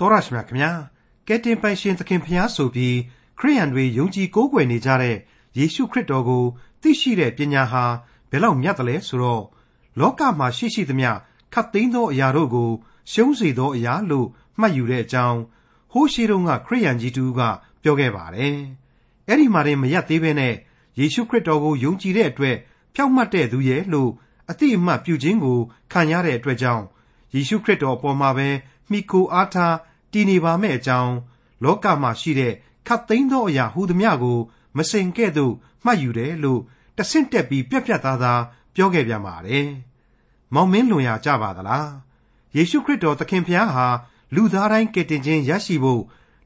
တော်ရရှိမြခင်ဗျာကယ်တင်ပိုင်ရှင်သခင်ဖျားဆိုပြီးခရိယန်တွေယုံကြည်ကိုးကွယ်နေကြတဲ့ယေရှုခရစ်တော်ကိုသိရှိတဲ့ပညာဟာဘယ်လောက်မြတ်တယ်လဲဆိုတော့လောကမှာရှိရှိသမျှခတ်သိမ်းသောအရာတို့ကို ရှုံးစေသောအရာလို့မှတ်ယူတဲ့အကြောင်းဟိုးရှိတုန်းကခရိယန်ကြီးတူကပြောခဲ့ပါတယ်။အဲ့ဒီမှာတင်မရက်သေးပဲနဲ့ယေရှုခရစ်တော်ကိုယုံကြည်တဲ့အတွက်ဖြောက်မှတ်တဲ့သူရဲ့လို့အတိအမှတ်ပြုခြင်းကိုခံရတဲ့အတွက်ကြောင့်ယေရှုခရစ်တော်အပေါ်မှာပဲမိခိုအားထား တည်နေပါမယ့်အကြောင်းလောကမှာရှိတဲ့ခတ်သိမ်းသောအရာဟူသမျှကို မစင်ကဲ့သို့မှတ်ယူတယ်လို့တဆင့်တက်ပြီးပြက်ပြက်သားသားပြောခဲ့ပြန်ပါတယ်။မောင်မင်းလွန်ရကြပါသလား။ယေရှုခရစ်တော်သခင်ဖျားဟာလူသားတိုင်းကယ်တင်ခြင်းရရှိဖို့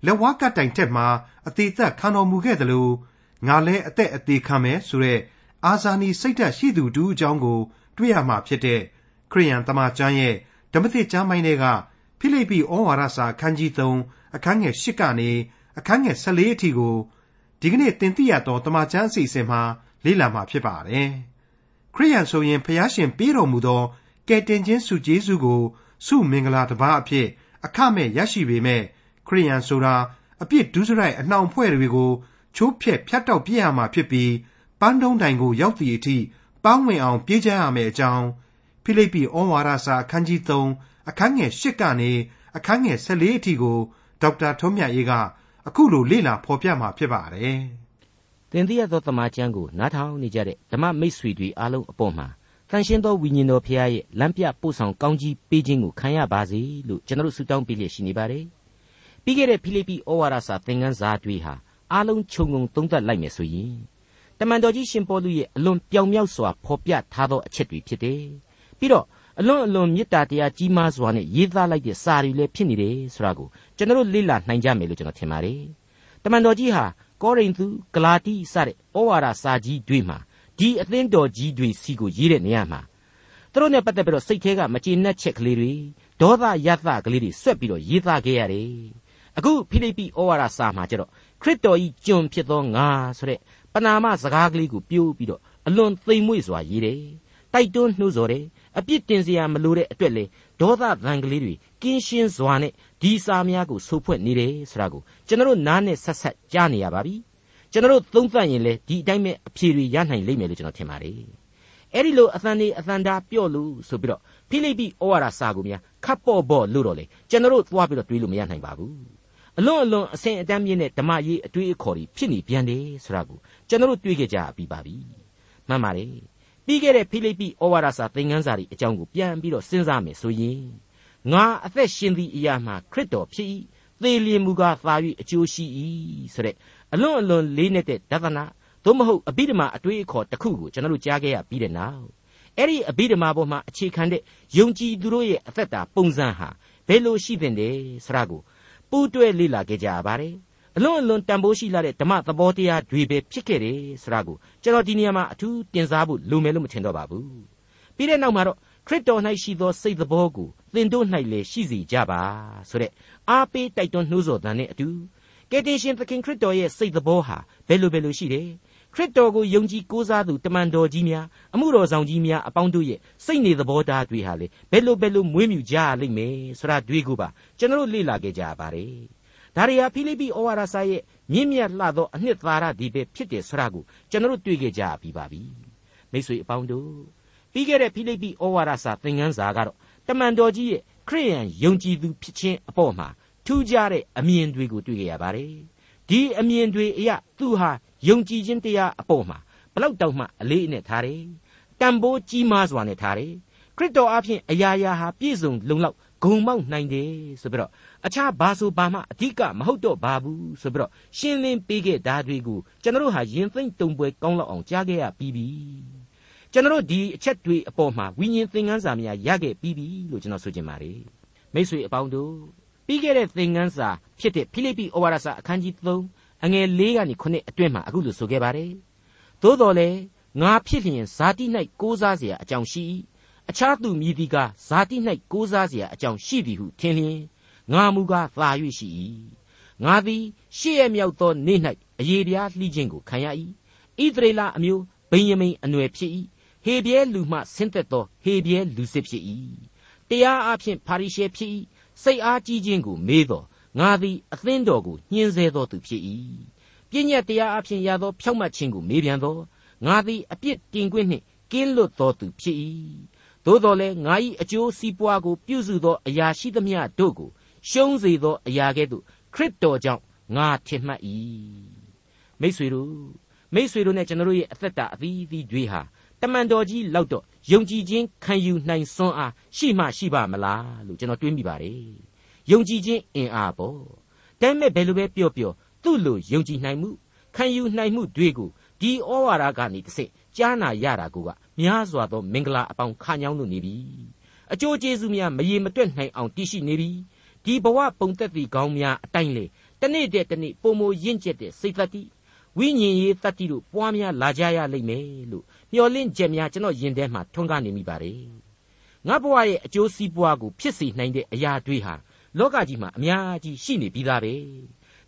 လက်ဝါးကတိုင်ထက်မှာအသေးသက်ခံတော်မူခဲ့တယ်လို့ငါလည်းအသက်အသေးခံမယ်ဆိုတဲ့အာဇာနည်စိတ်ဓာတ်ရှိသူတူအကြောင်းကို တွေ့ရမှာဖြစ်တဲ့ခရိယန်တမန်ကျမ်းရဲ့ဓမ္မသစ်ကျမ်းပိုင်းတွေက ဖိလိပ္ပိဩဝါဒစာအခန်းကြီး3အခန်းငယ်8ကနေအခန်းငယ်14အထိကိုဒီကနေ့သင်သိရသောတမန်ကျမ်းအစီအစဉ်မှာလေ့လာမှာဖြစ်ပါတယ်။ခရိယန်ဆိုရင်ဖျားရှင်ပေးတော်မူသောကယ်တင်ခြင်းစုကျေးဇူးကိုစုမင်္ဂလာတစ်ပါးအဖြစ်အခမဲ့ရရှိပေမဲ့ခရိယန်ဆိုတာအပြစ်ဒုစရိုက်အနှောင်ဖွဲ့တွေကိုချိုးဖျက်ဖြတ်တောက်ပြရမှာဖြစ်ပြီးပန်းတုံးတိုင်ကိုရောက်သည့်အထိပန်းဝင်အောင်ပြေးကြရမယ်အကြောင်းဖိလိပ္ပိဩဝါဒစာအခန်းကြီး3 အခန်းငယ်8ကနေအခန်းငယ်14အထိကိုဒေါက်တာထွန်းမြတ်ရေးကအခုလိုလေ့လာဖော်ပြมาဖြစ်ပါတယ်။သင်သိရသောတမန်ကျမ်းကိုနားထောင်နေကြတဲ့ဓမ္မမိတ်ဆွေတွေအားလုံးအပေါ်မှာတန်ရှင်းသောဝိညာဉ်တော်ဖခင်ရဲ့လမ်းပြပို့ဆောင်ကောင်းကြီးပေးခြင်းကိုခံရပါစေလို့ကျွန်တော်ဆုတောင်းပေးလျက်ရှိနေပါတယ်။ပြီးခဲ့တဲ့ဖိလိပ္ပိဩဝါဒစာသင်ခန်းစာတွေဟာအားလုံးခြုံငုံသုံးသပ်လိုက်မယ်ဆိုရင်တမန်တော်ကြီးရှင်ပေါလုရဲ့အလွန်ပြောင်မြောက်စွာဖော်ပြထားသောအချက်တွေဖြစ်တယ်။ပြီးတော့ အလွန်အလွန်မေတ္တာတရားကြီးမားစွာနဲ့ရေးသားလိုက်တဲ့စာတွေလည်းဖြစ်နေတယ်ဆိုတာကိုကျွန်တော်လေ့လာနိုင်ကြမယ်လို့ကျွန်တော်ထင်ပါတယ်။တမန်တော်ကြီးဟာကောရိန္သုဂလာတိစတဲ့ဩဝါဒစာကြီးတွေမှာဒီအသင်းတော်ကြီးတွေစီကိုရေးတဲ့နေရာမှာသူတို့နဲ့ပတ်သက်ပြီးတော့စိတ်ထဲကမကျေနပ်ချက်ကလေးတွေဒေါသရသကလေးတွေဆွက်ပြီးတော့ရေးသားခဲ့ရတယ်။အခုဖိလိပ္ပိဩဝါဒစာမှာကျတော့ခရစ်တော်ဤကျွန်ဖြစ်သောငါဆိုတဲ့ပနာမစကားကလေးကိုပြိုးပြီးတော့အလွန်သိမ်မွေ့စွာရေးတယ်။တိုက်တွန်းနှိုးဆော်တယ် အပြစ်တင်စရာမလိုတဲ့အတွက်လေဒေါသသံကလေးတွေကင်းရှင်းစွာနဲ့ဒီစာများကိုဆိုဖွဲ့နေတယ်ဆိုတာကိုကျွန်တော်နားနဲ့ဆက်ဆက်ကြားနေရပါပြီကျွန်တော်သုံးသပ်ရင်လေဒီအတိုင်းပဲအဖြေတွေရနိုင်လိမ့်မယ်လို့ကျွန်တော်ထင်ပါတယ်အဲ့ဒီလိုအသံနေအသံဓာပြော့လို့ဆိုပြီးတော့ဖိလိပ္ပိဩဝါဒစာကိုများခပ်ပေါ့ပေါ့လို့တော့လေကျွန်တော်သွားပြီးတော့တွေးလို့မရနိုင်ပါဘူးအလွန်အလွန်အဆင်အတန်းမြင့်တဲ့ဓမ္မရေးအတွေ့အခေါ်တွေဖြစ်နေပြန်တယ်ဆိုတာကိုကျွန်တော်တွေးကြကြပြီးပါပြီမှန်ပါတယ် ပြီးခဲ့တဲ့ဖိလိပ္ပိဩဝါဒစာသင်ခန်းစာတွေအကြောင်းကိုပြန်ပြီးတော့စဉ်းစားမယ်ဆိုရင်ငါအသက်ရှင်သည့်အရာမှာခရစ်တော်ဖြစ်၏သေလျင်မူကားသာ၍အကျိုးရှိ၏ဆိုတဲ့အလွန်အလွန်လေးနေတဲ့ဒသနာသို့မဟုတ်အဘိဓမ္မာအတွေ့အခေါ်တစ်ခုကိုကျွန်တော်တို့ကြားခဲ့ရပြီးတဲ့နောက်အဲ့ဒီအဘိဓမ္မာပေါ်မှာအခြေခံတဲ့ယုံကြည်သူတို့ရဲ့အသက်တာပုံစံဟာဘယ်လိုရှိသင့်တယ်ဆိုတာကိုပူးတွဲလေ့လာခဲ့ကြရပါတယ် အလွန်အလွန်တန်ဖိုးရှိလာတဲ့ဓမ္မသဘောတရားတွေပဲဖြစ်ခဲ့တယ်ဆိုတာကိုကျွန်တော်ဒီနေရာမှာအထူးတင်စားဖို့လိုမယ်လို့မထင်တော့ပါဘူးပြီးတဲ့နောက်မှာတော့ခရစ်တော်၌ရှိသောစိတ်သဘောကိုသင်တို့၌လည်းရှိစေကြပါဆိုတဲ့အားပေးတိုက်တွန်းနှိုးဆော်တဲ့အတူကယ်တင်ရှင်သခင်ခရစ်တော်ရဲ့စိတ်သဘောဟာဘယ်လိုဘယ်လိုရှိတယ်ခရစ်တော်ကိုယုံကြည်ကိုးစားသူတမန်တော်ကြီးများအမှုတော်ဆောင်ကြီးများအပေါင်းတို့ရဲ့စိတ်နေသဘောထားတွေဟာလေဘယ်လိုဘယ်လိုမွေးမြူကြရလိမ့်မယ်ဆိုတာတွေးကိုပါကျွန်တော်လေ့လာခဲ့ကြပါပါတယ် ဒါရီယာဖိလိပ္ပိဩဝါဒစာရဲ့မြင့်မြတ်လှသောအနှစ်သာရဒီပဲဖြစ်တယ်ဆိုတာကိုကျွန်တော်တွေ့ခဲ့ကြပြီးပါပြီမိတ်ဆွေအပေါင်းတို့ပြီးခဲ့တဲ့ဖိလိပ္ပိဩဝါဒစာသင်ခန်းစာကတော့တမန်တော်ကြီးရဲ့ခရိယန်ယုံကြည်သူဖြစ်ခြင်းအပေါ်မှာထူးခြားတဲ့အမြင်တွေကိုတွေ့ကြရပါတယ်ဒီအမြင်တွေအရသူဟာယုံကြည်ခြင်းတရားအပေါ်မှာဘလောက်တောင်မှအလေးအနက်ထားတယ်တန်ဖိုးကြီးမားစွာနဲ့ထားတယ်ခရစ်တော်အဖင်အရာရာဟာပြည့်စုံလုံလောက် ဂုံမောက်နိုင်တယ်ဆိုပြီးတော့အခြားဘာဆိုဘာမှအဓိကမဟုတ်တော့ပါဘူးဆိုပြီးတော့ရှင်းလင်းပေးခဲ့တာတွေကိုကျွန်တော်တို့ဟာရင်သိမ့်တုံပွဲကောင်းလောက်အောင်ကြားခဲ့ရပြီးပြီကျွန်တော်တို့ဒီအချက်တွေအပေါ်မှာဝိညာဉ်သင်ခန်းစာများရခဲ့ပြီးပြီလို့ကျွန်တော်ဆိုချင်ပါတယ်မိတ်ဆွေအပေါင်းတို့ပြီးခဲ့တဲ့သင်ခန်းစာဖြစ်တဲ့ဖိလိပ္ပိဩဝါဒစာအခန်းကြီး3အငယ်၄ကနေ9အတွင်းမှာအခုလိုဆိုခဲ့ပါတယ်သို့တော်လည်းငါဖြစ်လျင်ဇာတိ၌ကိုးစားเสียအကြောင်းရှိ၏ အခြားသူမြည်သည်ကဇာတိ၌ကိုးစားเสียအကြောင်းရှိသည်ဟုထင်လျင်ငါမူကားသာ၍ရှိ၏ငါသည်ရှေ့ရမြောက်သောနေ့၌အယေပြားလှီးခြင်းကိုခံရ၏ဣသရေလအမျိုးဗိယမိန်အနွယ်ဖြစ်၏ဟေပြဲလူမှဆင်းသက်သောဟေပြဲလူစစ်ဖြစ်၏တရားအဖျင်ဖာရိရှဲဖြစ်၏ စိတ်အားကြီးခြင်းကိုမေးတော်ငါသည်အသင်းတော်ကိုညှင်းဆဲသောသူဖြစ်၏ပြည့်ညက်တရားအဖြစ်ရသောဖြောက်မှတ်ခြင်းကိုမေးပြန်သောငါသည်အပြစ်တင်ခွင့်နှင့်ကင်းလွတ်သောသူဖြစ်၏ သို့တော်လည်းငါ၏အကျိုးစီးပွားကိုပြုစုသောအရာရှိသမျှတို့ကိုရှုံးစေသောအရာကဲ့သို့ခရစ်တော်ကြောင့်ငါထင်မှတ်၏မိษွေတို့မိษွေတို့နဲ့ကျွန်တော်ရဲ့အသက်တာအသီးသီးတွေဟာတမန်တော်ကြီးလောက်တော့ယုံကြည်ခြင်းခံယူနိုင်စွမ်းအားရှိမှရှိပါမလားလို့ကျွန်တော်တွေးမိပါတယ်ယုံကြည်ခြင်းအင်အားပေါ့ဒါပေမဲ့ဘယ်လိုပဲပြောပြောသူ့လိုယုံကြည်နိုင်မှုခံယူနိုင်မှုတွေကိုဒီဩဝါဒကနေတစ်စိ ကြားနာရတာကများစွာသောမင်္ဂလာအပေါင်းခါညောင်းလို့နေပြီအကျိုးကျေးဇူးများမရေမတွက်နိုင်အောင်တည်ရှိနေပြီဒီဘဝပုံသက်တည်ကောင်းများအတိုင်းလေတနေ့တည်းတနေ့ပုံမရင့်ကျက်တဲ့စိတ်သက်တည်ဝိညာဉ်ရေးတတ္တိတို့ပွားများလာကြရလိမ့်မယ်လို့မျှော်လင့်ချက်များကျွန်တော်ယင်ထဲမှာထွန်းကားနေမိပါတယ်ငါဘဝရဲ့အကျိုးစီးပွားကိုဖြစ်စေနိုင်တဲ့အရာတွေဟာလောကကြီးမှာအများကြီးရှိနေပြီးသားပဲ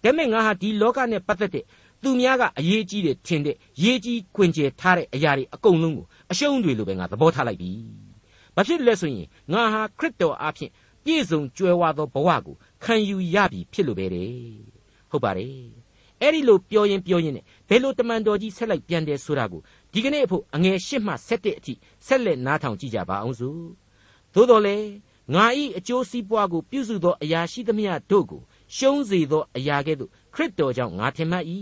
ဒါပေမဲ့ငါဟာဒီလောကနဲ့ပတ်သက်တဲ့ သူများကအရေးကြီးတယ်ထင်တဲ့ရေးကြီးခွင်ကျယ်ထားတဲ့အရာတွေအကုန်လုံးကိုအရှုံးတွေလိုပဲငါသဘောထားလိုက်ပြီ။ဘာဖြစ်လဲဆိုရင်ငါဟာခရစ်တော်အားဖြင့်ပြည့်စုံကြွယ်ဝသောဘဝကိုခံယူရပြီဖြစ်လို့ပဲတဲ့။ဟုတ်ပါတယ်။အဲ့ဒီလိုပြောရင်ပြောရင်နဲ့ဘယ်လိုတမန်တော်ကြီးဆက်လိုက်ပြန်တယ်ဆိုတာကိုဒီကနေ့အဖို့အငယ်၈မှ၁၁အထိဆက်လက်နားထောင်ကြည့်ကြပါအောင်စို့။သို့တော်လေငါဤအကျိုးစီးပွားကိုပြုစုသောအရာရှိသမျှတို့ကိုရှုံးစေသောအရာကဲ့သို့ခရစ်တော်ကြောင့်ငါထင်မှတ်၏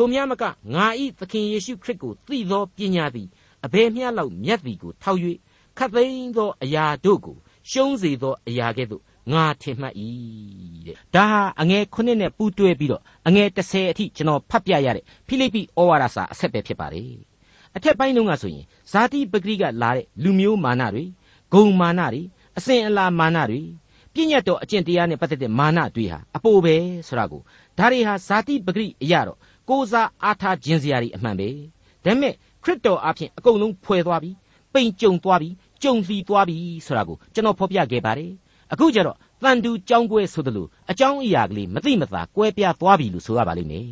ထိုများမကငါဤသခင်ယေရှုခရစ်ကိုသိသောပညာသည်အဘယ်မျှလောက်မြတ်သည်ကိုထောက်၍ခတ်သိမ်းသောအရာတို့ကိုရှုံးစေသောအရာကဲ့သို့ငါထင်မှတ်၏တဲ့ဒါဟာအငယ်9နဲ့ပူးတွဲပြီးတော့အငယ်10အထိကျွန်တော်ဖတ်ပြရတဲ့ဖိလိပ္ပိဩဝါဒစာအဆက်ပဲဖြစ်ပါတယ်အထက်ပိုင်းတုန်းကဆိုရင်ဇာတိပဂရိကလာတဲ့လူမျိုးမာနတွေဂုံမာနတွေအစဉ်အလာမာနတွေပြည့်ညတ်တော်အကျင့်တရားနဲ့ပတ်သက်တဲ့မာနတွေဟာအပိုပဲဆိုတာကိုဒါတွေဟာဇာတိပဂရိအရာတော့ ကိုးစားအားထားခြင်းစရာတွေအမှန်ပဲဒါပေမဲ့ခရစ်တော်အဖင်အကုန်လုံးဖွဲ့သွားပြီပိန်ကြုံသွားပြီကြုံလီသွားပြီဆိုတာကိုကျွန်တော်ဖော်ပြခဲ့ပါတယ်အခုကျတော့တန်တူကြောင်းကွဲဆိုသလိုအကြောင်းအရာကလေးမသိမသာကွဲပြားသွားပြီလို့ဆိုရပါလိမ့်မယ်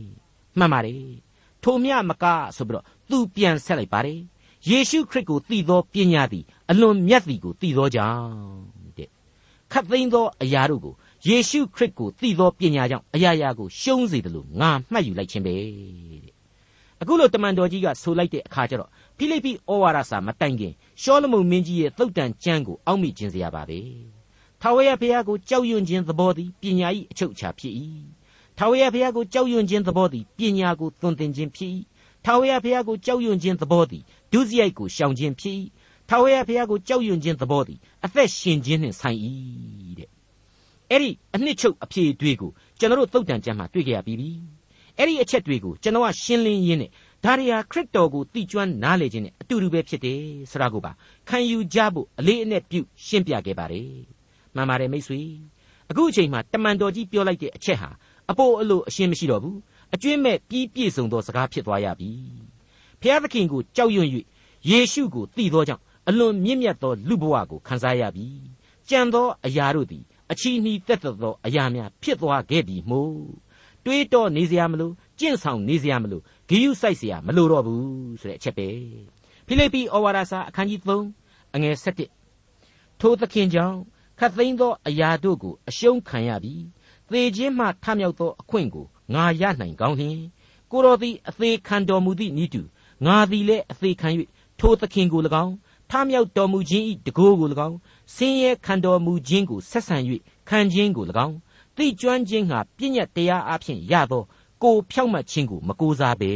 မှန်ပါတယ်ထိုမြမကဆိုပြီးတော့သူပြန်ဆက်လိုက်ပါတယ်ယေရှုခရစ်ကိုသိသောပညာသည်အလွန်မြတ်သည်ကိုသိသောကြောင့်တဲ့ခတ်သိမ်းသောအရာတို့ကို ယေရှုခရစ်ကိုသိသောပညာကြောင့်အရာရာကိုရှုံးစေတယ်လို့ငါမှတ်ယူလိုက်ခြင်းပဲတဲ့အခုလိုတမန်တော်ကြီးကဆိုလိုက်တဲ့အခါကျတော့ဖိလိပ္ပိဩဝါဒစာမတိုင်ခင်ရှောလမုန်မင်းကြီးရဲ့သုတ်တန်ကျမ်းကိုအောက်မိခြင်းစရာပါပဲထာဝရဘုရားကိုကြောက်ရွံ့ခြင်းသဘောသည်ပညာ၏အချုပ်အခြာဖြစ်၏ထာဝရဘုရားကိုကြောက်ရွံ့ခြင်းသဘောသည်ပညာကိုသွန်သင်ခြင်းဖြစ်၏ထာဝရဘုရားကိုကြောက်ရွံ့ခြင်းသဘောသည်ဒုစရိုက်ကိုရှောင်ခြင်းဖြစ်၏ထာဝရဘုရားကိုကြောက်ရွံ့ခြင်းသဘောသည်အသက်ရှင်ခြင်းနှင့်ဆိုင်၏တဲ့ အဲ့ဒီအနှစ်ချုပ်အဖြေတွေကိုကျွန်တော်တို့သုတ်တန်ကျမ်းမှာတွေ့ကြရပြီးပြီအဲ့ဒီအချက်တွေကိုကျွန်တော်ကရှင်းလင်းရင်းနဲ့ဒါတွေဟာခရစ်တော်ကိုသိကျွမ်းနားလည်ခြင်းနဲ့အတူတူပဲဖြစ်တယ်ဆိုတာကိုပါခံယူကြဖို့အလေးအနက်ပြုရှင်းပြခဲ့ပါတယ်မှန်ပါတယ်မိတ်ဆွေအခုအချိန်မှာတမန်တော်ကြီးပြောလိုက်တဲ့အချက်ဟာအပိုအလိုအရှင်းမရှိတော့ဘူးအကျွင့်မဲ့ပြီးပြည့်စုံသောစကားဖြစ်သွားရပြီဖျားသခင်ကိုကြောက်ရွံ့၍ယေရှုကိုသိသောကြောင့်အလွန်မြင့်မြတ်သောလူဘဝကိုခံစားရပြီကြံသောအရာတို့သည် အချီးနှီးသက်သက်သောအရာများဖြစ်သွားခဲ့ပြီမို့တွေးတောနေစရာမလိုကြင့်ဆောင်နေစရာမလိုဂိယုစိုက်စရာမလိုတော့ဘူးဆိုတဲ့အချက်ပဲဖိလိပ္ပိဩဝါဒစာအခန်းကြီး3အငယ်7ထိုသခင်ကြောင့်ခတ်သိမ်းသောအရာတို့ကိုအရှုံးခံရပြီးသေခြင်းမှထမြောက်သောအခွင့်ကိုငါရနိုင်ကောင်းလျင်ကိုတော်သည်အသေးခံတော်မူသည့်ဤသူငါသည်လည်းအသေးခံ၍ထိုသခင်ကို၎င်းထမြောက်တော်မူခြင်းဤတကိုးကို၎င်း ဆင်းရဲခံတော်မူခြင်းကိုဆက်ဆံ၍ခံခြင်းကို၎င်းသိကျွမ်းခြင်းဟာပြည့်ညတ်တရားအဖြစ်ရသောကိုဖြောက်မှတ်ခြင်းကိုမကိုးစားပဲ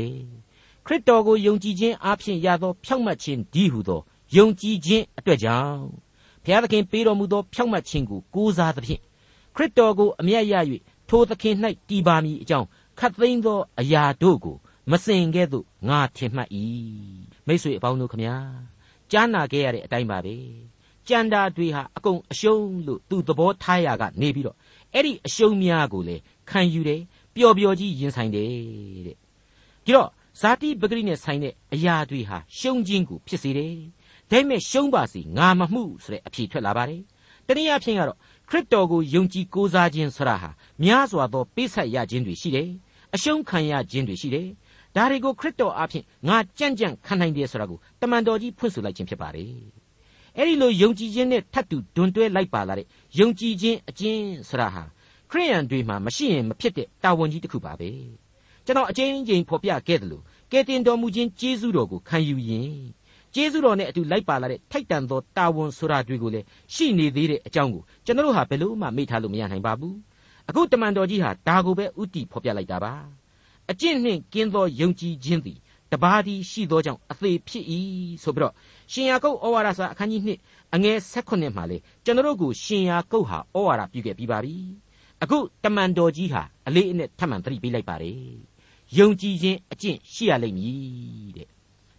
ခရစ်တော်ကိုယုံကြည်ခြင်းအဖြစ်ရသောဖြောက်မှတ်ခြင်းဒီဟုသောယုံကြည်ခြင်းအတွက်ကြောင့်ဘုရားသခင်ပေးတော်မူသောဖြောက်မှတ်ခြင်းကိုကိုးစားသဖြင့်ခရစ်တော်ကိုအမျက်ရ၍ထိုသခင်၌တည်ပါမည်အကြောင်းခတ်သိမ်းသောအရာတို့ကိုမစင်ကဲ့သို့ငါထင်မှတ်၏မိတ်ဆွေအပေါင်းတို့ခမညာကြားနာခဲ့ရတဲ့အတိုင်းပါပဲ ကြံတာတွေဟာအကုန်အရှုံးလို့သူသဘောထားရကနေပြီးတော့အဲ့ဒီအရှုံးများကိုလေခံယူတယ်ပျော်ပျော်ကြီးရင်ဆိုင်တယ်တဲ့ဒီတော့ဇာတိပဂရိနဲ့ဆိုင်တဲ့အရာတွေဟာရှုံးခြင်းကိုဖြစ်စေတယ်ဒါပေမဲ့ရှုံးပါစီငါမမှုဆိုတဲ့အဖြေထွက်လာပါတယ်တနည်းအားဖြင့်ကတော့ခရစ်တော်ကိုယုံကြည်ကိုးစားခြင်းဆရာဟာများစွာသောပေးဆက်ရခြင်းတွေရှိတယ်အရှုံးခံရခြင်းတွေရှိတယ်ဒါတွေကိုခရစ်တော်အားဖြင့်ငါကြံ့ကြံ့ခံနိုင်တယ်ဆိုတာကိုတမန်တော်ကြီးဖွင့်ဆိုလိုက်ခြင်းဖြစ်ပါတယ် အဲ့ဒီလိုယုံကြည်ခြင်းနဲ့ထပ်တူဒွန်တွဲလိုက်ပါလာတဲ့ယုံကြည်ခြင်းအကျင့်ဆိုတာဟာခရိယန်တွေမှာမရှိရင်မဖြစ်တဲ့တာဝန်ကြီးတစ်ခုပါပဲကျွန်တော်အချင်းချင်းဖော်ပြခဲ့တယ်လို့ကဲတင်တော်မူခြင်းကျေးဇူးတော်ကိုခံယူရင်ကျေးဇူးတော်နဲ့အတူလိုက်ပါလာတဲ့ထိုက်တန်သောတာဝန်ဆိုတာတွေကိုလည်းရှိနေသေးတဲ့အကြောင်းကိုကျွန်တော်တို့ဟာဘယ်လို့မှမေ့ထားလို့မရနိုင်ပါဘူးအခုတမန်တော်ကြီးဟာဒါကိုပဲဥတီဖော်ပြလိုက်တာပါအကျင့်နှင့်ကင်းသောယုံကြည်ခြင်းသည်တပါးသည်ရှိသောကြောင့်အသေးဖြစ်၏ဆိုပြီးတော့ ရှင်ယာကုပ်ဩဝါဒစာအခန်းကြီး2အငယ်16မှာလေကျွန်တော်တို့ကိုရှင်ယာကုပ်ဟာဩဝါဒပြုခဲ့ပြီးပါပြီအခုတမန်တော်ကြီးဟာအလေးအနက်ထပ်မံသတိပေးလိုက်ပါတယ်ယုံကြည်ခြင်းအကျင့်ရှိရလိမ့်မည်တဲ့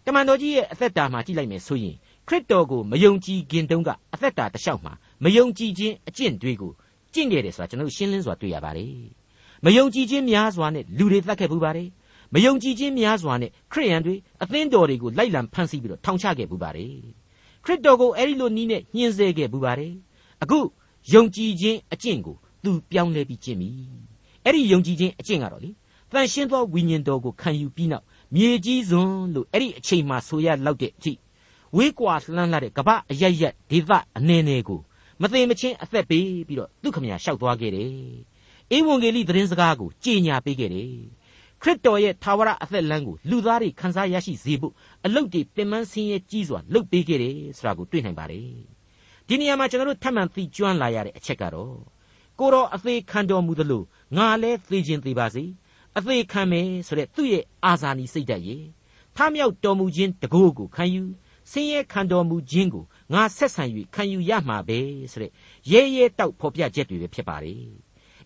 တမန်တော်ကြီးရဲ့အသက်တာမှာကြည့်လိုက်မယ်ဆိုရင်ခရစ်တော်ကိုမယုံကြည်ခင်တုန်းကအသက်တာတစ်လျှောက်မှာမယုံကြည်ခြင်းအကျင့်တွေကိုကျင့်ခဲ့တယ်ဆိုတာကျွန်တော်ရှင်းလင်းစွာတွေ့ရပါတယ်မယုံကြည်ခြင်းများစွာနဲ့လူတွေသတ်ခဲ့ပူပါတယ် မယုံကြည်ခြင်းများစွာနဲ့ခရိယန်တွေအသင်းတော်တွေကိုလိုက်လံဖန်ဆီးပြီးတော့ထောင်ချခဲ့ပူပါတယ်ခရစ်တော်ကိုအဲ့ဒီလိုနီးနဲ့ညှင်းဆဲခဲ့ပူပါတယ်အခုယုံကြည်ခြင်းအကျင့်ကိုသူပြောင်းလဲပြီးကျင့်ပြီအဲ့ဒီယုံကြည်ခြင်းအကျင့်ကတော့လေတန်ရှင်းသောဝိညာဉ်တော်ကိုခံယူပြီးနောက်မြေကြီးစွန်းလို့အဲ့ဒီအချိန်မှဆိုရလောက်တဲ့အထိဝေးကွာလှမ်းလာတဲ့ကပ္ပအယက်ရက်ဒေသအနေနဲ့ကိုမသိမချင်းအသက်ပေးပြီးတော့သူခမညာလျှောက်သွားခဲ့တယ်။ဧဝံဂေလိသတင်းစကားကိုကြေညာပေးခဲ့တယ်။ ခရစ်တော်ရဲ့သာဝရအသက်လမ်းကိုလူသားတွေခံစားရရှိစေဖို့အလုတ်တွေပင်ပန်းဆင်းရဲကြီးစွာလှုပ်ပေးခဲ့တယ်ဆိုတာကိုတွေ့နိုင်ပါတယ်။ဒီနေရာမှာကျွန်တော်တို့ထပ်မံသိကျွမ်းလာရတဲ့အချက်ကတော့ကိုတော်အသေးခံတော်မူသလိုငါလည်းသေခြင်းသေးပါစေအသေးခံမယ်ဆိုတဲ့သူ့ရဲ့အာဇာနည်စိတ်ဓာတ်ရေထမြောက်တော်မူခြင်းတကိုးကိုခံယူဆင်းရဲခံတော်မူခြင်းကိုငါဆက်ဆံ၍ခံယူရမှာပဲဆိုတဲ့ရဲရဲတောက်ဖော်ပြချက်တွေပဲဖြစ်ပါတယ်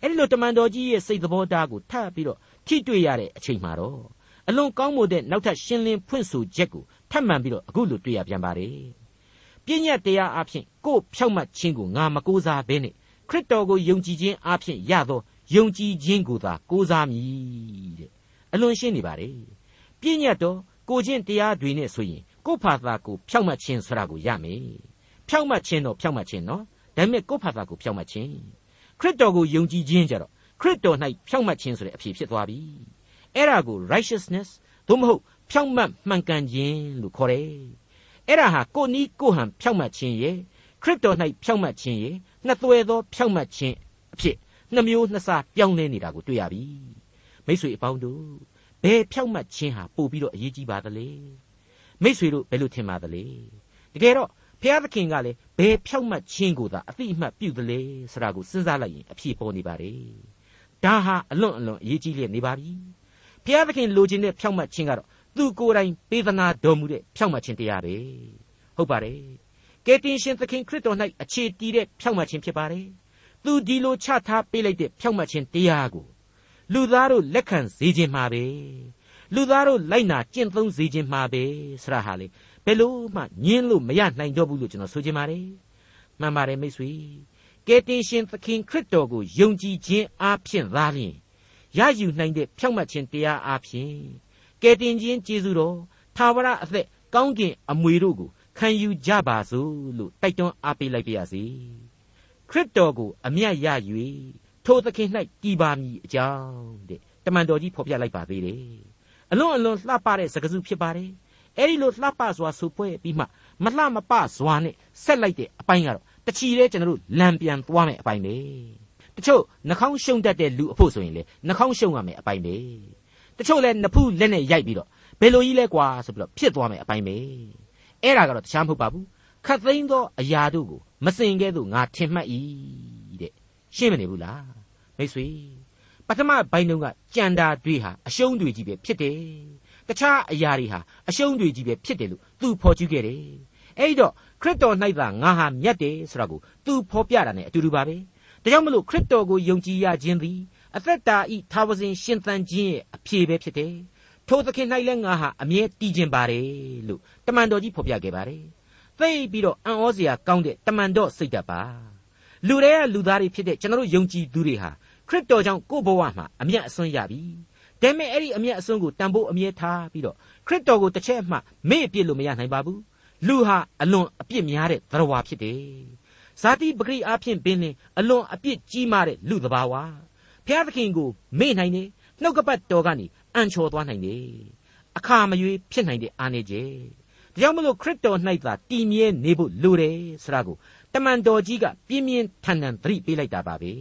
အဲ့ဒီလိုတမန်တော်ကြီးရဲ့စိတ်သဘောထားကိုထပ်ပြီးတော့ ထိတွေ့ရတဲ့အချိန်မှာတော့အလွန်ကောင်းမွန်တဲ့နောက်ထပ်ရှင်းလင်းဖွင့်ဆိုချက်ကိုထပ်မံပြီးတော့အခုလိုတွေ့ရပြန်ပါတယ်ပြည့်ညတ်တရားအဖြစ်ကို့ဖြောက်မှတ်ခြင်းကိုငါမကိုးစားဘဲနဲ့ခရစ်တော်ကိုယုံကြည်ခြင်းအဖြစ်ရသောယုံကြည်ခြင်းကိုသာကိုးစားမည်တဲ့အလွန်ရှင်းနေပါတယ်ပြည့်ညတ်တော်ကိုချင်းတရားတွေနဲ့ဆိုရင်ကို့ဖာသာကိုဖြောက်မှတ်ခြင်းဆိုတာကိုရမယ်ဖြောက်မှတ်ခြင်းတော့ဖြောက်မှတ်ခြင်းနော်ဒါပေမဲ့ကို့ဖာသာကိုဖြောက်မှတ်ခြင်းခရစ်တော်ကိုယုံကြည်ခြင်းကြတော့ ခရစ်တော်၌ဖြောက်မှတ်ခြင်းဆိုတဲ့အဖြစ်ဖြစ်သွားပြီအဲ့ဒါကို righteousness သို့မဟုတ်ဖြောက်မှတ်မှန်ကန်ခြင်းလို့ခေါ်တယ်အဲ့ဒါဟာကိုနီးကိုဟန်ဖြောက်မှတ်ခြင်းရဲ့ခရစ်တော်၌ဖြောက်မှတ်ခြင်းရဲ့နှစ်သွဲသောဖြောက်မှတ်ခြင်းအဖြစ်နှမျိုးနှစ်စားပြောင်းလဲနေတာကိုတွေ့ရပြီမိတ်ဆွေအပေါင်းတို့ဘယ်ဖြောက်မှတ်ခြင်းဟာပို့ပြီးတော့အရေးကြီးပါသလဲမိတ်ဆွေတို့ဘယ်လိုထင်ပါသလဲတကယ်တော့ဖျားသခင်ကလည်းဘယ်ဖြောက်မှတ်ခြင်းကိုသာအတိအမှတ်ပြုသလဲဆိုတာကိုစဉ်းစားလိုက်ရင်အဖြေပေါ်နေပါတယ် ဒါဟာအလွန်အလွန်အရေးကြီးလျက်နေပါပြီဖျားသခင်လိုချင်တဲ့ဖြောက်မှတ်ခြင်းကတော့သူကိုယ်တိုင်ပေးသနာတော်မူတဲ့ဖြောက်မှတ်ခြင်းတရားပဲဟုတ်ပါတယ်ကယ်တင်ရှင်သခင်ခရစ်တော်၌အခြေတည်တဲ့ဖြောက်မှတ်ခြင်းဖြစ်ပါတယ်သူဒီလိုချထားပေးလိုက်တဲ့ဖြောက်မှတ်ခြင်းတရားကိုလူသားတို့လက်ခံစေခြင်းမှာပဲလူသားတို့လိုက်နာကျင့်သုံးစေခြင်းမှာပဲဆရာဟာလေဘယ်လို့မှညင်းလို့မရနိုင်တော့ဘူးလို့ကျွန်တော်ဆိုချင်ပါတယ်မှန်ပါတယ်မိတ်ဆွေ ကယ်တင်ရှင်သခင်ခရစ်တော်ကိုယုံကြည်ခြင်းအားဖြင့်သာလျှင်ရယူနိုင်တဲ့ဖြောက်မှတ်ခြင်းတရားအားဖြင့်ကယ်တင်ခြင်းကျေးဇူးတော်သာဝရအသက်ကောင်းကင်အမွေတို့ကိုခံယူကြပါစို့လို့တိုက်တွန်းအားပေးလိုက်ပါရစေခရစ်တော်ကိုအမျက်ရ၍ထိုသခင်၌တည်ပါမည်အကြောင်းတဲ့တမန်တော်ကြီးဖော်ပြလိုက်ပါသေးတယ်အလွန်အလွန်လှပတဲ့စကားစုဖြစ်ပါတယ်အဲ့ဒီလိုလှပစွာဆိုပွဲပြီးမှမလှမပစွာနဲ့ဆက်လိုက်တဲ့အပိုင်းကတော့ တချီလဲကျွန်တော်တို့လံပြန်သွားမယ်အပိုင်းပဲတချို့နှာခေါင်းရှုံတတ်တဲ့လူအဖို့ဆိုရင်လေနှာခေါင်းရှုံရမယ်အပိုင်းပဲတချို့လဲနဖူးလက်နဲ့ရိုက်ပြီးတော့ဘယ်လိုကြီးလဲကွာဆိုပြီးတော့ဖြစ်သွားမယ်အပိုင်းပဲအဲ့ဒါကတော့တခြားမဟုတ်ပါဘူးခတ်သိမ်းသောအရာတို့ကိုမစင်ကဲသို့ငါထင်မှတ်၏တဲ့ရှင်းမနေဘူးလားမိတ်ဆွေပထမဘိုင်းတုန်းကကြံတာတွေဟာအရှုံးတွေကြီးပဲဖြစ်တယ်တခြားအရာတွေဟာအရှုံးတွေကြီးပဲဖြစ်တယ်လို့သူဖော်ကျူးခဲ့တယ်အဲ့တော့ ခရစ်တော်၌သာငါဟာမြတ်တယ်ဆိုတာကိုသူဖော်ပြတာ ਨੇ အတူတူပါပဲဒါကြောင့်မလို့ခရစ်တော်ကိုယုံကြည်ရခြင်းသည်အသက်တာဤသာဝစဉ်ရှင်သန်ခြင်းရဲ့အဖြေပဲဖြစ်တယ်ထိုသခင်၌လည်းငါဟာအမြဲတည်ခြင်းပါတယ်လို့တမန်တော်ကြီးဖော်ပြခဲ့ပါတယ်သိပြီးတော့အံ့ဩစရာကောင်းတဲ့တမန်တော်စိတ်ဓာတ်ပါလူတွေကလူသားတွေဖြစ်တဲ့ကျွန်တော်တို့ယုံကြည်သူတွေဟာခရစ်တော်ကြောင့်ကိုယ့်ဘဝမှာအမျက်အစွန်းရပြီဒါပေမဲ့အဲ့ဒီအမျက်အစွန်းကိုတန်ဖိုးအမြဲထားပြီးတော့ခရစ်တော်ကိုတစ်ချက်မှမေ့အပြစ်လို့မရနိုင်ပါဘူး လူဟာအလွန်အပြစ်များတဲ့သရဝါဖြစ်တယ်ဇာတိပဂရိအဖြစ်ပင်လင်အလွန်အပြစ်ကြီးမားတဲ့လူတဘာဝဖျားသခင်ကိုမေ့နိုင်တယ်နှုတ်ကပတ်တော်ကနေအံချော်သွားနိုင်တယ်အခါမရွေးဖြစ်နိုင်တဲ့အာနေကျဲဒါကြောင့်မလို့ခရစ်တော်၌သာတည်မြဲနေဖို့လိုတယ်ဆိုတာကိုတမန်တော်ကြီးကပြင်းပြင်းထန်ထန်သတိပေးလိုက်တာပါပဲ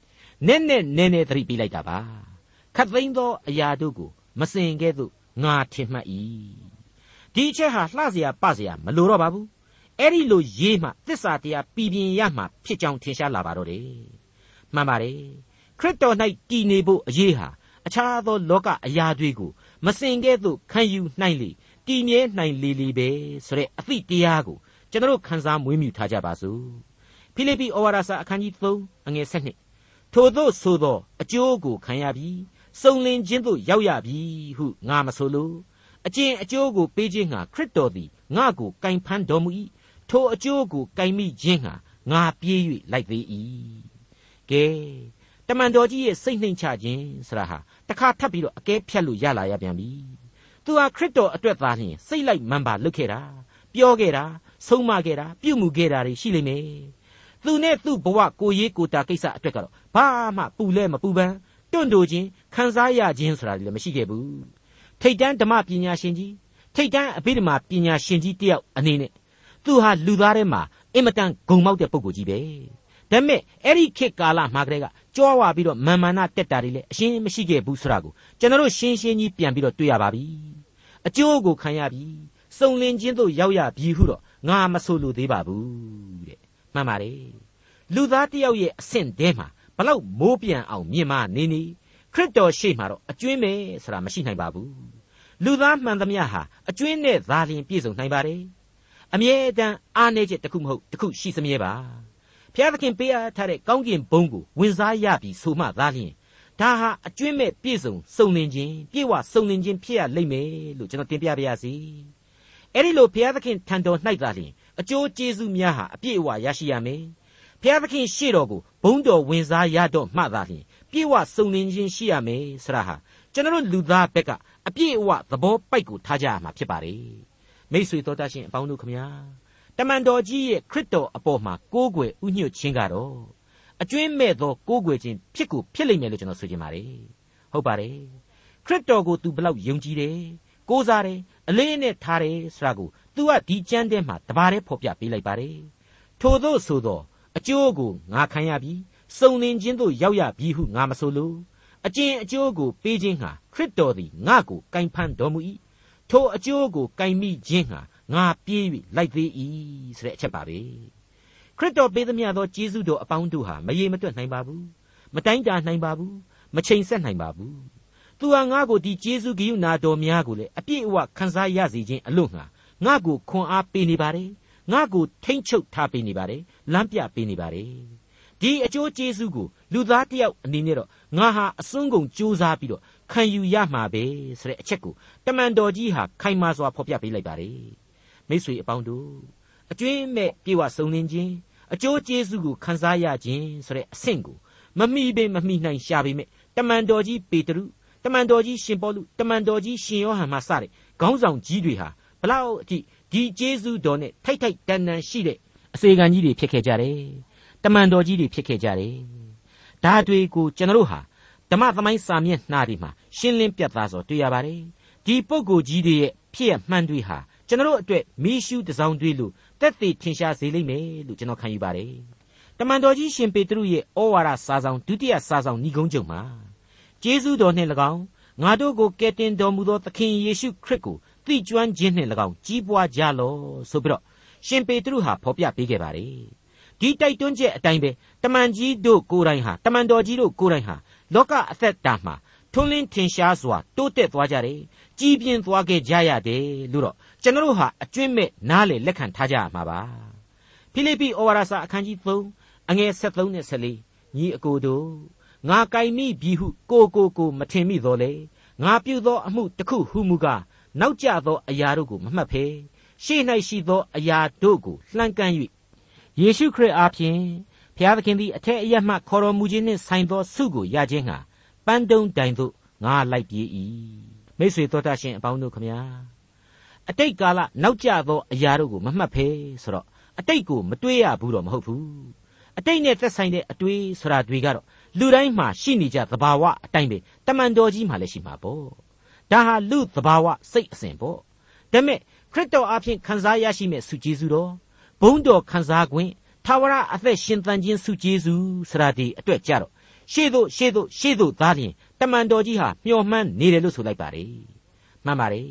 ။နဲ့နဲ့နဲနဲသတိပေးလိုက်တာပါ။ခတ်သိမ်းသောအရာတို့ကိုမစင်ကဲ့သို့ငါထင်မှတ်၏။ ဒီအချက်ဟာလှเสียပเสียမလိုတော့ပါဘူး။အဲ့ဒီလိုရေးမှသစ္စာတရားပြည်ပြင်းရမှဖြစ်ကြောင်းထင်ရှားလာပါတော့တယ်။မှန်ပါတယ်။ခရစ်တော်၌တည်နေဖို့အရေးဟာအခြားသောလောကအရာတွေကိုမစင်ကဲ့သို့ခံယူနိုင်လေတည်မြဲနိုင်လေလေပဲဆိုတဲ့အသည့်တရားကိုကျွန်တော်ခန်းစားမွေးမြူထားကြပါစို့ဖိလိပ္ပိဩဝါဒစာအခန်းကြီး3အငယ်7ထို့သောဆိုသောအကျိုးကိုခံရပြီးစုံလင်ခြင်းသို့ရောက်ရပြီဟုငါမဆိုလို အကျင့်အကျိုးကိုပေးခြင်းဟာခရစ်တော်သည်ငါကိုကင်ဖန်တော်မူ၏ထိုအကျိုးကိုကင်မိခြင်းဟာငါပြေး၍လိုက်သေး၏ကဲတမန်တော်ကြီးရဲ့စိတ်နှိမ်ချခြင်းဆရာဟာတခါထပ်ပြီးတော့အကဲဖြတ်လို့ရလာရပြန်ပြီသူဟာခရစ်တော်အတွက်သာလျှင်စိတ်လိုက်မှန်ပါလုပ်ခဲ့တာပြောခဲ့တာဆုံးမခဲ့တာပြုမှုခဲ့တာတွေရှိလိမ့်မယ်သူနဲ့သူ့ဘဝကိုရေးကိုတာကိစ္စအတွက်ကတော့ဘာမှပူလဲမပူပန်းတွန့်တိုခြင်းခံစားရခြင်းဆိုတာလည်းမရှိခဲ့ဘူး ထိတ်တန်းဓမ္မပညာရှင်ကြီးထိတ်တန်းအဘိဓမ္မာပညာရှင်ကြီးတယောက်အနေနဲ့သူဟာလူသားထဲမှာအင်မတန်ဂုံမောက်တဲ့ပုဂ္ဂိုလ်ကြီးပဲဒါပေမဲ့အဲ့ဒီခေတ်ကာလမှာကလေးကကြွားဝါပြီးတော့မာမာနတက်တာတွေလည်းအရှင်းမရှိခဲ့ဘူးဆိုတာကိုကျွန်တော်တို့ရှင်းရှင်းကြီးပြန်ပြီးတော့တွေ့ရပါပြီအကျိုးကိုခံရပြီစုံလင်ခြင်းသို့ရောက်ရပြီဟုတော့ငါမဆိုလိုသေးပါဘူးတဲ့မှန်ပါတယ်လူသားတယောက်ရဲ့အဆင့်တဲမှာဘလောက်မိုးပြန်အောင်မြင်မနေနေ ခရစ်တော်ရှေ့မှာတော့အကျွင်းပဲဆိုတာမရှိနိုင်ပါဘူးလူသားမှန်သမျှဟာအကျွင်းနဲ့သာလျှင်ပြည့်စုံနိုင်ပါတယ်အမြဲတမ်းအားနည်းချက်တစ်ခုမဟုတ်တစ်ခုရှိစမြဲပါဘုရားသခင်ပေးအပ်ထားတဲ့ကောင်းကင်ဘုံကိုဝင်စားရပြီဆိုမှသာလျှင်ဒါဟာအကျွင့်မဲ့ပြည့်စုံစုံလင်ခြင်းပြည့်ဝစုံလင်ခြင်းဖြစ်ရလိမ့်မယ်လို့ကျွန်တော်တင်ပြပါရစေအဲ့ဒီလိုဘုရားသခင်ထံတော်၌သာလျှင်အကျိုးကျေးဇူးများဟာအပြည့်အဝရရှိရမယ်ဘုရားသခင်ရှေ့တော်ကိုဘုန်းတော်ဝင်စားရတော့မှသာလျှင် ပြည့်ဝစုံလင်ခြင်းရှိရမယ်ဆရာဟာကျွန်တော်လူသားဘက်ကအပြည့်အဝသဘောပိုက်ကိုထားကြရမှာဖြစ်ပါတယ်မိတ်ဆွေတော်တတ်ရှင်အပေါင်းတို့ခမညာတမန်တော်ကြီးရဲ့ခရစ်တော်အပေါ်မှာကိုးကွယ်ဥညွတ်ခြင်းကတော့အကျွင်းမဲ့သောကိုးကွယ်ခြင်းဖြစ်ကိုဖြစ်လိမ့်မယ်လို့ကျွန်တော်ဆိုချင်ပါတယ်ဟုတ်ပါတယ်ခရစ်တော်ကိုသူဘလောက်ယုံကြည်တယ်ကိုးစားတယ်အလေးနဲ့ထားတယ်ဆိုတာကိုသူကဒီကျမ်းထဲမှာတပါးတည်းဖော်ပြပေးလိုက်ပါတယ်ထို့သောဆိုသောအကျိုးကိုငါခံရပြီ စုံလင်ခြင်းသို့ရောက်ရပြီဟုငါမဆိုလိုအကျင့်အကျိုးကိုပေးခြင်းဟာခရစ်တော်သည်ငါကိုကင်ဖန်တော်မူ၏ထိုအကျိုးကိုကင်မိခြင်းဟာငါပြေး၍လိုက်သေး၏ဆိုတဲ့အချက်ပါပဲခရစ်တော်ပေးသမျှသောကျေးဇူးတော်အပေါင်းတို့ဟာမရေမတွက်နိုင်ပါဘူးမတိုင်းတာနိုင်ပါဘူးမချိန်ဆက်နိုင်ပါဘူးသူဟာငါ့ကိုဒီကျေးဇူးဂိယုနာတော်များကိုလည်းအပြည့်အဝခံစားရစေခြင်းအလို့ငါငါ့ကိုခွန်အားပေးနေပါတယ်ငါ့ကိုထိမ့်ချုပ်ထားပေးနေပါတယ်လမ်းပြပေးနေပါတယ် ဒီအကျိုးကျေးဇူးကိုလူသားတယောက်အနေနဲ့တော့ငါဟာအစွန်းကုန်ကြိုးစားပြီးတော့ခံယူရမှာပဲဆိုတဲ့အချက်ကိုတမန်တော်ကြီးဟာခိုင်မာစွာဖော်ပြပေးလိုက်ပါတယ်မိတ်ဆွေအပေါင်းတို့အကျွင်းမဲ့ပြေဝစုံလင်ခြင်းအကျိုးကျေးဇူးကိုခံစားရခြင်းဆိုတဲ့အဆင့်ကိုမမိပင်မမိနိုင်ရှာပေမဲ့တမန်တော်ကြီးပေတရုတမန်တော်ကြီးရှင်ပေါလုတမန်တော်ကြီးရှင်ယောဟန်မှစတဲ့ခေါင်းဆောင်ကြီးတွေဟာဘလောက်အထိဒီကျေးဇူးတော်နဲ့ထိုက်ထိုက်တန်တန်ရှိတဲ့အစေခံကြီးတွေဖြစ်ခဲ့ကြတယ် တမန်တော်ကြီးတွေဖြစ်ခဲ့ကြတယ်ဒါတွေကိုကျွန်တော်တို့ဟာဓမ္မသမိုင်းစာမျက်နှာတွေမှာရှင်းလင်းပြသဆိုတွေ့ရပါတယ်ဒီပုဂ္ဂိုလ်ကြီးတွေရဲ့ဖြစ်ရမှန်းတွေဟာကျွန်တော်တို့အတွက်မီးရှူးတစောင်းတွေးလို့တက်သေးထင်ရှားစေလိမ့်မယ်လို့ကျွန်တော်ခံယူပါတယ်တမန်တော်ကြီးရှင်ပေတရုရဲ့ဩဝါဒစာဆောင်ဒုတိယစာဆောင်ဏိဂုံးချုပ်မှာကျေးဇူးတော်နှင့်၎င်းငါတို့ကိုကယ်တင်တော်မူသောသခင်ယေရှုခရစ်ကိုသိကျွမ်းခြင်းနှင့်၎င်းကြီးပွားကြလော့ဆိုပြီးတော့ရှင်ပေတရုဟာဖော်ပြပေးခဲ့ပါတယ် ဒီတိုက်တွန်းချက်အတိုင်းပဲတမန်ကြီးတို့ကိုယ်တိုင်ဟာတမန်တော်ကြီးတို့ကိုယ်တိုင်ဟာလောကအသက်တာမှာထွန်းလင်းထင်ရှားစွာတိုးတက်သွားကြတယ်ကြီးပြင်းသွားခဲ့ကြရတယ်လို့တော့ကျွန်တော်ဟာအကျွင့်မဲ့နားလေလက်ခံထားကြရမှာပါဖိလိပ္ပိဩဝါဒစာအခန်းကြီး3အငယ်73နဲ့74ညီအကိုတို့ငါကြိုင်မိပြီဟုကိုကိုကိုမထင်မိတော့လေငါပြုသောအမှုတစ်ခုဟုမူကားနောက်ကျသောအရာတို့ကိုမမှတ်ဖဲရှေ့၌ရှိသောအရာတို့ကိုလှမ်းကမ်း၍ ယေရှုခရစ်အားဖြင့်ဘုရားသခင်သည်အထက်အရမှခေါ်တော်မူခြင်းနှင့်ဆိုင်သောဆုကိုရခြင်းဟာပန်းတုံးတိုင်သို့ငါလိုက်ပြေး၏မိတ်ဆွေတော်တတ်ရှင်အပေါင်းတို့ခမညာအတိတ်ကာလနောက်ကျသောအရာတို့ကိုမမှတ်ဖဲဆိုတော့အတိတ်ကိုမတွေးရဘူးတော့မဟုတ်ဘူးအတိတ်နဲ့သက်ဆိုင်တဲ့အတွေးဆိုတာတွေကတော့လူတိုင်းမှာရှိနေကြသဘာဝအတိုင်းပဲတမန်တော်ကြီးမှလည်းရှိမှာပေါ့ဒါဟာလူသဘာဝစိတ်အစဉ်ပေါ့ဒါမဲ့ခခရစ်တော်အဖင်ခံစားရရှိမဲ့ဆုကျေးဇူးတော် ဘုန်းတော်ခံစား권ထာဝရအသက်ရှင်သန်ခြင်းဆုကျေးဇူးစရာဒီအတွက်ကြတော့ရှေ့သို့ရှေ့သို့ရှေ့သို့သားလျင်တမန်တော်ကြီးဟာမျှော်မှန်းနေတယ်လို့ဆိုလိုက်ပါတယ်မှန်ပါတယ်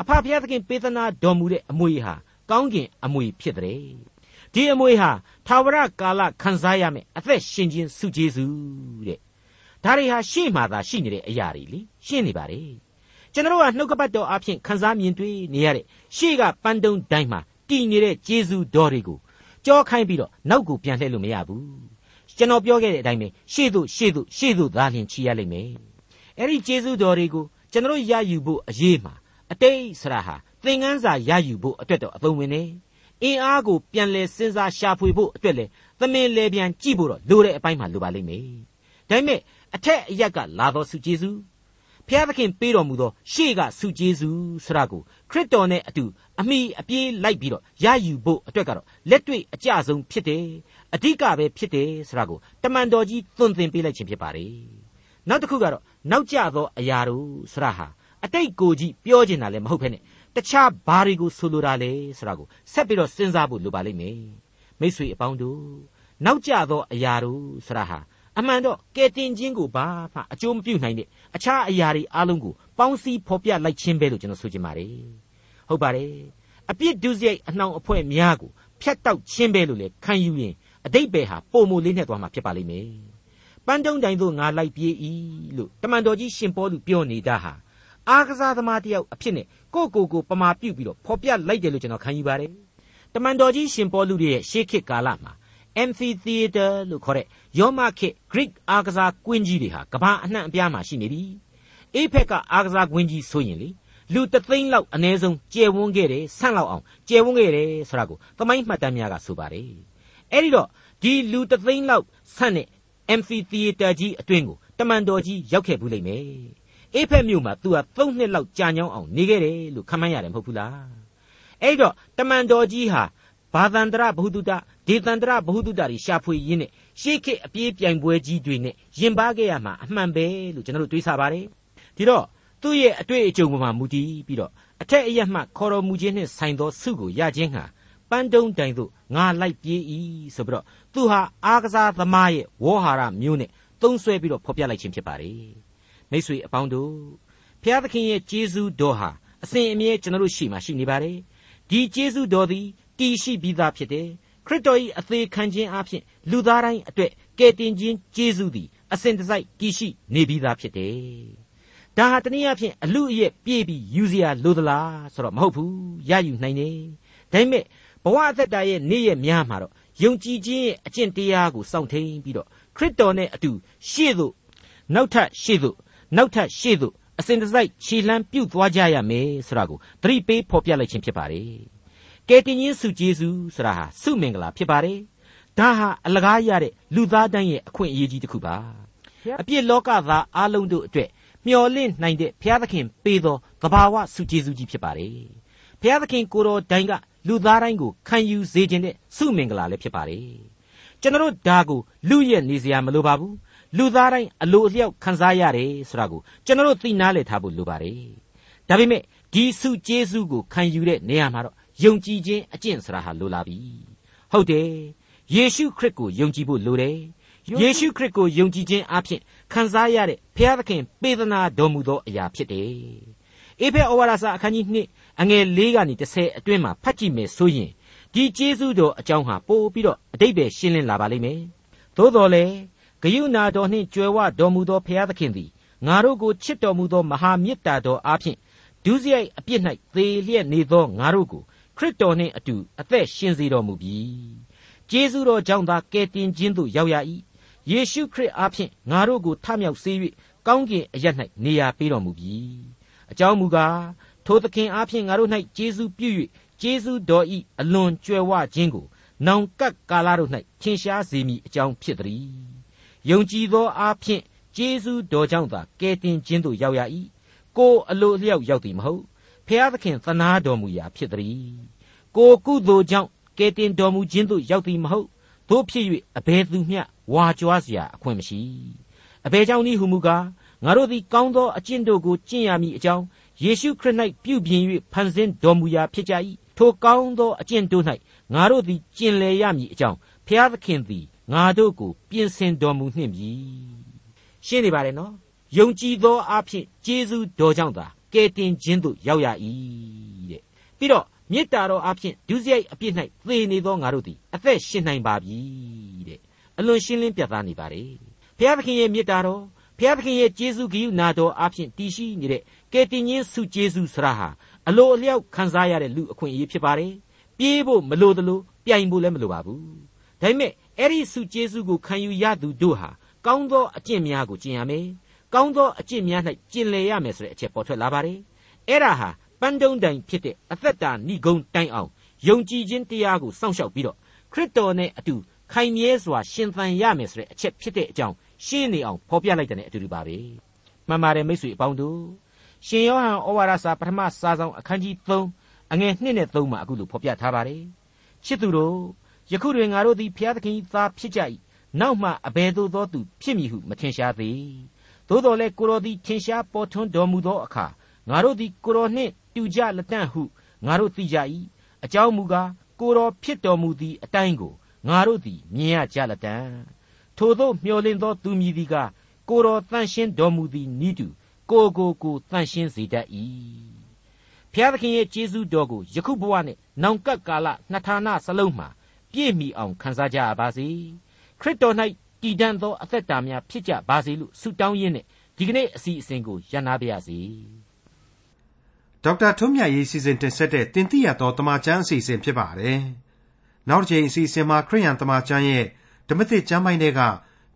အဖဖျားသခင်ပေးသနာတော်မူတဲ့အမွေဟာကောင်းကင်အမွေဖြစ်တဲ့ဒီအမွေဟာထာဝရကာလခံစားရမယ်အသက်ရှင်ခြင်းဆုကျေးဇူးတဲ့ဒါတွေဟာရှေ့မှာသာရှိနေတဲ့အရာတွေလေရှင်းနေပါတယ်ကျွန်တော်ကနှုတ်ကပတ်တော်အဖြစ်ခံစားမြင်တွေ့နေရတဲ့ရှေ့ကပန်းတုံးတိုင်းမှာ တည်နေတဲ့ကျေးဇူးတော်တွေကိုကြောခိုင်းပြီးတော့နောက်ကိုပြန်လှည့်လို့မရဘူးကျွန်တော်ပြောခဲ့တဲ့အတိုင်းပဲရှေ့သို့ရှေ့သို့ရှေ့သို့သာလျင်ချီရလိမ့်မယ်အဲ့ဒီကျေးဇူးတော်တွေကိုကျွန်တော်ရယူဖို့အရေးမှာအတိတ်ဆရာဟာသင်ငန်းစာရယူဖို့အတွက်တော့အသုံးဝင်နေအင်အားကိုပြန်လဲစဉ်းစားရှာဖွေဖို့အတွက်လဲသမင်လဲပြန်ကြည့်ဖို့တော့လိုတဲ့အပိုင်းမှာလိုပါလိမ့်မယ်ဒါပေမဲ့အထက်အရက်ကလာသောဆုကျေးဇူး ဖျားသခင်ပေးတော်မူသောရှေ့ကဆုကျေးဇူးဆရာကိုခရစ်တော်နဲ့အတူအမိအပြေးလိုက်ပြီးတော့ရယူဖို့အတွက်ကတော့လက်တွေ့အကျဆုံးဖြစ်တယ်အဓိကပဲဖြစ်တယ်ဆရာကိုတမန်တော်ကြီးသွန်သင်ပေးလိုက်ခြင်းဖြစ်ပါတယ်နောက်တစ်ခုကတော့နောက်ကျသောအရာတို့ဆရာဟာအတိတ်ကိုကြီးပြောချင်တာလည်းမဟုတ်ဖ ೇನೆ တခြားဘာတွေကိုဆိုလိုတာလဲဆိုတာကိုဆက်ပြီးတော့စဉ်းစားဖို့လိုပါလိမ့်မယ်မိษွေအပေါင်းတို့နောက်ကျသောအရာတို့ဆရာဟာအမှန်တော့ကဲတင်ခြင်းကိုဘာမှအကျိုးမပြုနိုင်တဲ့ အခြားအရာတွေအလုံးကိုပေါင်းစည်းဖော်ပြလိုက်ခြင်းပဲလို့ကျွန်တော်ဆိုချင်ပါတယ်ဟုတ်ပါတယ်အပြစ်ဒုစရိုက်အနှောင်အဖွဲ့များကိုဖျက်တောက်ခြင်းပဲလို့လေခံယူရင်အတိတ်ပဲဟာပုံမလေးနဲ့သွားမှာဖြစ်ပါလိမ့်မယ်ပန်းတုံးတိုင်သို့ငါလိုက်ပြေး၏လို့တမန်တော်ကြီးရှင်ပေါလုပြောနေတာဟာအားကစားသမားတယောက်အဖြစ်နဲ့ကိုကိုကိုပမာပြုတ်ပြီးတော့ဖော်ပြလိုက်တယ်လို့ကျွန်တော်ခံယူပါတယ်တမန်တော်ကြီးရှင်ပေါလုရဲ့ရှေးခေတ်ကာလမှာ amphitheater လို့ခေါ်တဲ့ယောမခေတ် Greek အားကစားကွင်းကြီးတွေဟာကမ္ဘာအနှံ့အပြားမှာရှိနေပြီအေးဖက်ကအားကစားကွင်းကြီးဆိုရင်လေလူတသိန်းလောက်အ ਨੇ ဆုံးကျယ်ဝန်းခဲ့တယ်ဆန့်လောက်အောင်ကျယ်ဝန်းခဲ့တယ်ဆိုတာကိုသမိုင်းမှတ်တမ်းများကဆိုပါတယ်အဲ့ဒီတော့ဒီလူတသိန်းလောက်ဆန့်တဲ့ amphitheater ကြီးအတွင်းကိုတမန်တော်ကြီးရောက်ခဲ့ဘူးလိမ့်မယ်အေးဖက်မြို့မှာသူဟာ၃နှစ်လောက်ကြာညောင်းအောင်နေခဲ့တယ်လို့ခန့်မှန်းရတယ်မဟုတ်ဘူးလားအဲ့တော့တမန်တော်ကြီးဟာဘာသန္တရဘ ഹു တုတ ဒေသန္တရဘ ഹു တုတတွေရှာဖွေရင်းနဲ့ရှေးခေတ်အပြေးပြိုင်ပွဲကြီးတွေနဲ့ရင်ပါခဲ့ရမှာအမှန်ပဲလို့ကျွန်တော်တို့တွေးဆပါတယ်ဒီတော့သူ့ရဲ့အတွေ့အကြုံပေါ်မှာမူတည်ပြီးတော့အထက်အရမှခေါ်တော်မူခြင်းနဲ့ဆိုင်သောဆုကိုရခြင်းဟာပန်းတုံးတိုင်သို့ငါလိုက်ပြေး၏ဆိုပြီးတော့သူဟာအားကစားသမားရဲ့ဝေါ်ဟာရမျိုးနဲ့သုံးဆွဲပြီးတော့ဖော်ပြလိုက်ခြင်းဖြစ်ပါတယ်မိတ်ဆွေအပေါင်းတို့ဖျားသခင်ရဲ့ကျေးဇူးတော်ဟာအစဉ်အမြဲကျွန်တော်တို့ရှိမှရှိနေပါတယ်ဒီကျေးဇူးတော်သည်တည်ရှိပြီးသားဖြစ်တယ် ခရစ်တော်၏အသေးခံခြင်းအပြင်လူသားတိုင်းအတွက်ကယ်တင်ခြင်းကျေးဇူးသည်အစဉ်တစိုက်တည်ရှိနေပြီးသားဖြစ်တယ်ဒါဟာတနည်းအားဖြင့်အလူအရက်ပြေးပြီးယူစရာလိုသလားဆိုတော့မဟုတ်ဘူးရယူနိုင်တယ်ဒါပေမဲ့ဘဝအသက်တာရဲ့နေ့ရက်များမှာတော့ယုံကြည်ခြင်းရဲ့အကျင့်တရားကိုစောင့်ထိန်ပြီးတော့ခရစ်တော်နဲ့အတူရှေ့သို့နောက်ထပ်ရှေ့သို့နောက်ထပ်ရှေ့သို့အစဉ်တစိုက်ခြေလှမ်းပြုတ်သွားကြရမယ်ဆိုတာကိုသတိပေးဖော်ပြလိုက်ခြင်းဖြစ်ပါတယ် ကယ်တင်ရှင်စုဂျေစုဆိုတာဟာစုမင်္ဂလာဖြစ်ပါတယ်ဒါဟာအလကားရတဲ့လူသားတိုင်းရဲ့အခွင့်အရေးကြီးတစ်ခုပါအပြစ်လောကသားအလုံးတို့အတွက်မျော်လင့်နိုင်တဲ့ဘုရားသခင်ပေးသောသဘာဝစုဂျေစုကြီးဖြစ်ပါတယ်ဘုရားသခင်ကိုတော်တိုင်ကလူသားတိုင်းကိုခံယူစေခြင်းတဲ့စုမင်္ဂလာလည်းဖြစ်ပါတယ်ကျွန်တော်ဒါကိုလူရဲ့နေစရာမလိုပါဘူးလူသားတိုင်းအလိုအလျောက်ခံစားရတယ်ဆိုတာကိုကျွန်တော်တို့သိနာလေထားဖို့လိုပါတယ်ဒါပေမဲ့ဒီစုကျေးဇူးကိုခံယူတဲ့နေရာမှာတော့ ယုံကြည်ခြင်းအကျင့်ဆိုတာဟာလိုလာပြီဟုတ်တယ်ယေရှုခရစ်ကိုယုံကြည်ဖို့လိုတယ်ယေရှုခရစ်ကိုယုံကြည်ခြင်းအပြင်ခံစားရတဲ့ဘုရားသခင်ပေးသနာတော်မူသောအရာဖြစ်တယ်အေဖဲဩဝါဒစာအခန်းကြီး2အငယ်၄ကနေ30အတွင်းမှာဖတ်ကြည့်မယ်ဆိုရင်ဒီကျေးဇူးတော်အကြောင်းဟာပို့ပြီးတော့အတိတ်ပဲရှင်းလင်းလာပါလိမ့်မယ်သို့တော်လည်းဂယုဏတော်နှင့်ကြွယ်ဝတော်မူသောဘုရားသခင်သည်ငါတို့ကိုချစ်တော်မူသောမဟာမေတ္တာတော်အားဖြင့်ဒုစရိုက်အပြစ်၌သေလျက်နေသောငါတို့ကိုခ ရစ်တော်နှင့်အတူအသက်ရှင်စေတော်မူပြီ။ကျေးဇူးတော်ကြောင့်သာကယ်တင်ခြင်းသို့ရောက်ရ၏။ယေရှုခရစ်အားဖြင့်ငါတို့ကိုထမြောက်စေ၍ကောင်းကင်အရ၌နေရာပေးတော်မူပြီ။အကြောင်းမူကားထိုသခင်အားဖြင့်ငါတို့၌ကျေးဇူးပြု၍ကျေးဇူးတော်၏အလွန်ကြွယ်ဝခြင်းကိုနောင်ကပ်ကာလတို့၌ထင်ရှားစေမည်အကြောင်းဖြစ်သည်။ယုံကြည်သောအားဖြင့်ကျေးဇူးတော်ကြောင့်သာကယ်တင်ခြင်းသို့ရောက်ရ၏။ကိုယ်အလိုလျောက်ရောက်သည်မဟုတ် ဖျားသခင်သနာတော်မူရာဖြစ်သည်ကိုကုသိုလ်ကြောင့်ကယ်တင်တော်မူခြင်းသို့ရောက်သည်မဟုတ်တို့ဖြစ်၍အဘယ်သူမျှဝါကြွားเสียအခွင့်မရှိအဘယ်ကြောင့်နည်းဟုမူကားငါတို့သည်ကောင်းသောအကျင့်တို့ကိုကျင့်ရမည်အကြောင်းယ ယေရှုခရစ်၌ပြုပြင်၍ဖန်ဆင်းတော်မူရာဖြစ်ကြ၏ထိုကောင်းသောအကျင့်တို့၌ငါတို့သည်ကျင်လည်ရမည်အကြောင်းဖျားသခင်သည်ငါတို့ကိုပြင်ဆင်တော်မူနှင့်ပြီရှင်းနေပါတယ်နော်ယုံကြည်သောအဖြစ်ကျေးဇူးတော်ကြောင့်သာ ကယ်တင်ခြင်းသို့ရောက်ရ၏တဲ့ပြီးတော့မေတ္တာတော်အဖြစ်ဒုစရိုက်အပြစ်၌သေနေသောငါတို့သည်အသက်ရှင်နိုင်ပါပြီတဲ့အလွန်ရှင်းလင်းပြသနေပါတယ်ဘုရားသခင်ရဲ့မေတ္တာတော်ဘုရားသခင်ရဲ့ကျေးဇူးဂရုနာတော်အဖြစ်တည်ရှိနေတဲ့ကယ်တင်ခြင်းဆုကျေးဇူးဆရာဟာအလိုအလျောက်ခံစားရတဲ့လူအခွင့်အရေးဖြစ်ပါတယ်ပြေးဖို့မလိုသလိုပြိုင်ဖို့လည်းမလိုပါဘူးဒါပေမဲ့အဲ့ဒီဆုကျေးဇူးကိုခံယူရသူတို့ဟာကောင်းသောအကျင့်များကိုကျင့်ရမယ် ကောင်းသောအကျင့်များ၌ကျင့်လည်ရမယ်ဆိုတဲ့အချက်ပေါ်ထွက်လာပါတယ်အဲ့ဒါဟာပန်းတုံးတိုင်ဖြစ်တဲ့အသက်တာဏိဂုံတိုင်အောင်ယုံကြည်ခြင်းတရားကိုစောင့်ရှောက်ပြီးတော့ခရစ်တော်နဲ့အတူခိုင်မြဲစွာရှင်သန်ရမယ်ဆိုတဲ့အချက်ဖြစ်တဲ့အကြောင်းရှင်းနေအောင်ဖော်ပြလိုက်တဲ့အတူတူပါပဲမှန်ပါတယ်မိတ်ဆွေအပေါင်းတို့ရှင်ယောဟန်ဩဝါဒစာပထမစာဆောင်အခန်းကြီး3အငယ်1နဲ့3မှာအခုလိုဖော်ပြထားပါတယ်ချစ်သူတို့ယခုတွင်ငါတို့သည်ဖျားသခင်၏သားဖြစ်ကြ၏နောက်မှအဘယ်သို့သောသူဖြစ်မည်ဟုမထင်ရှားသေး သို့တော်လည်းကိုတော်သည်ထင်ရှားပေါ်ထွန်းတော်မူသောအခါငါတို့သည်ကိုတော်နှင့်တူကြလက်တန့်ဟုငါတို့သိကြ၏အကြောင်းမူကားကိုတော်ဖြစ်တော်မူသည့်အတိုင်းကိုငါတို့သည်မြင်ရကြလက်တန့်ထို့သောမျှော်လင့်သောသူမည်သည်ကကိုတော်တန်ရှင်းတော်မူသည်နိတုကိုကိုကိုတန်ရှင်းစေတတ်၏ဖျားသခင်ရဲ့ကျေးဇူးတော်ကိုယခုဘဝနဲ့နောင်ကပ်ကာလနှစ်ဌာနစလုံးမှာပြည့်မီအောင်ခံစားကြရပါစေခရစ်တော်၌ တည်တံ့သောအသက်တာများဖြစ်ကြပါစေလို့ဆုတောင်းရင်းနဲ့ဒီကနေ့အစီအစဉ်ကိုရန်နာပါရစေဒေါက်တာထွန်းမြတ်ရေးစီစဉ်တင်ဆက်တဲ့တင်ပြရသောတမချန်းအစီအစဉ်ဖြစ်ပါတယ်နောက်တစ်ချိန်အစီအစဉ်မှာခရိယန်တမချန်းရဲ့ဓမ္မသစ်ကျမ်းပိုင်းတွေက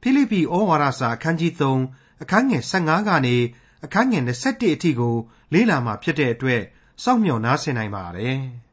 ဖိလိပ္ပိဩဝါဒစာအခန်းကြီး3အခန်းငယ်15ကနေအခန်းငယ်21အထိကိုလေ့လာမှာဖြစ်တဲ့အတွက်စောင့်မျှော်နားဆင်နိုင်ပါတယ်။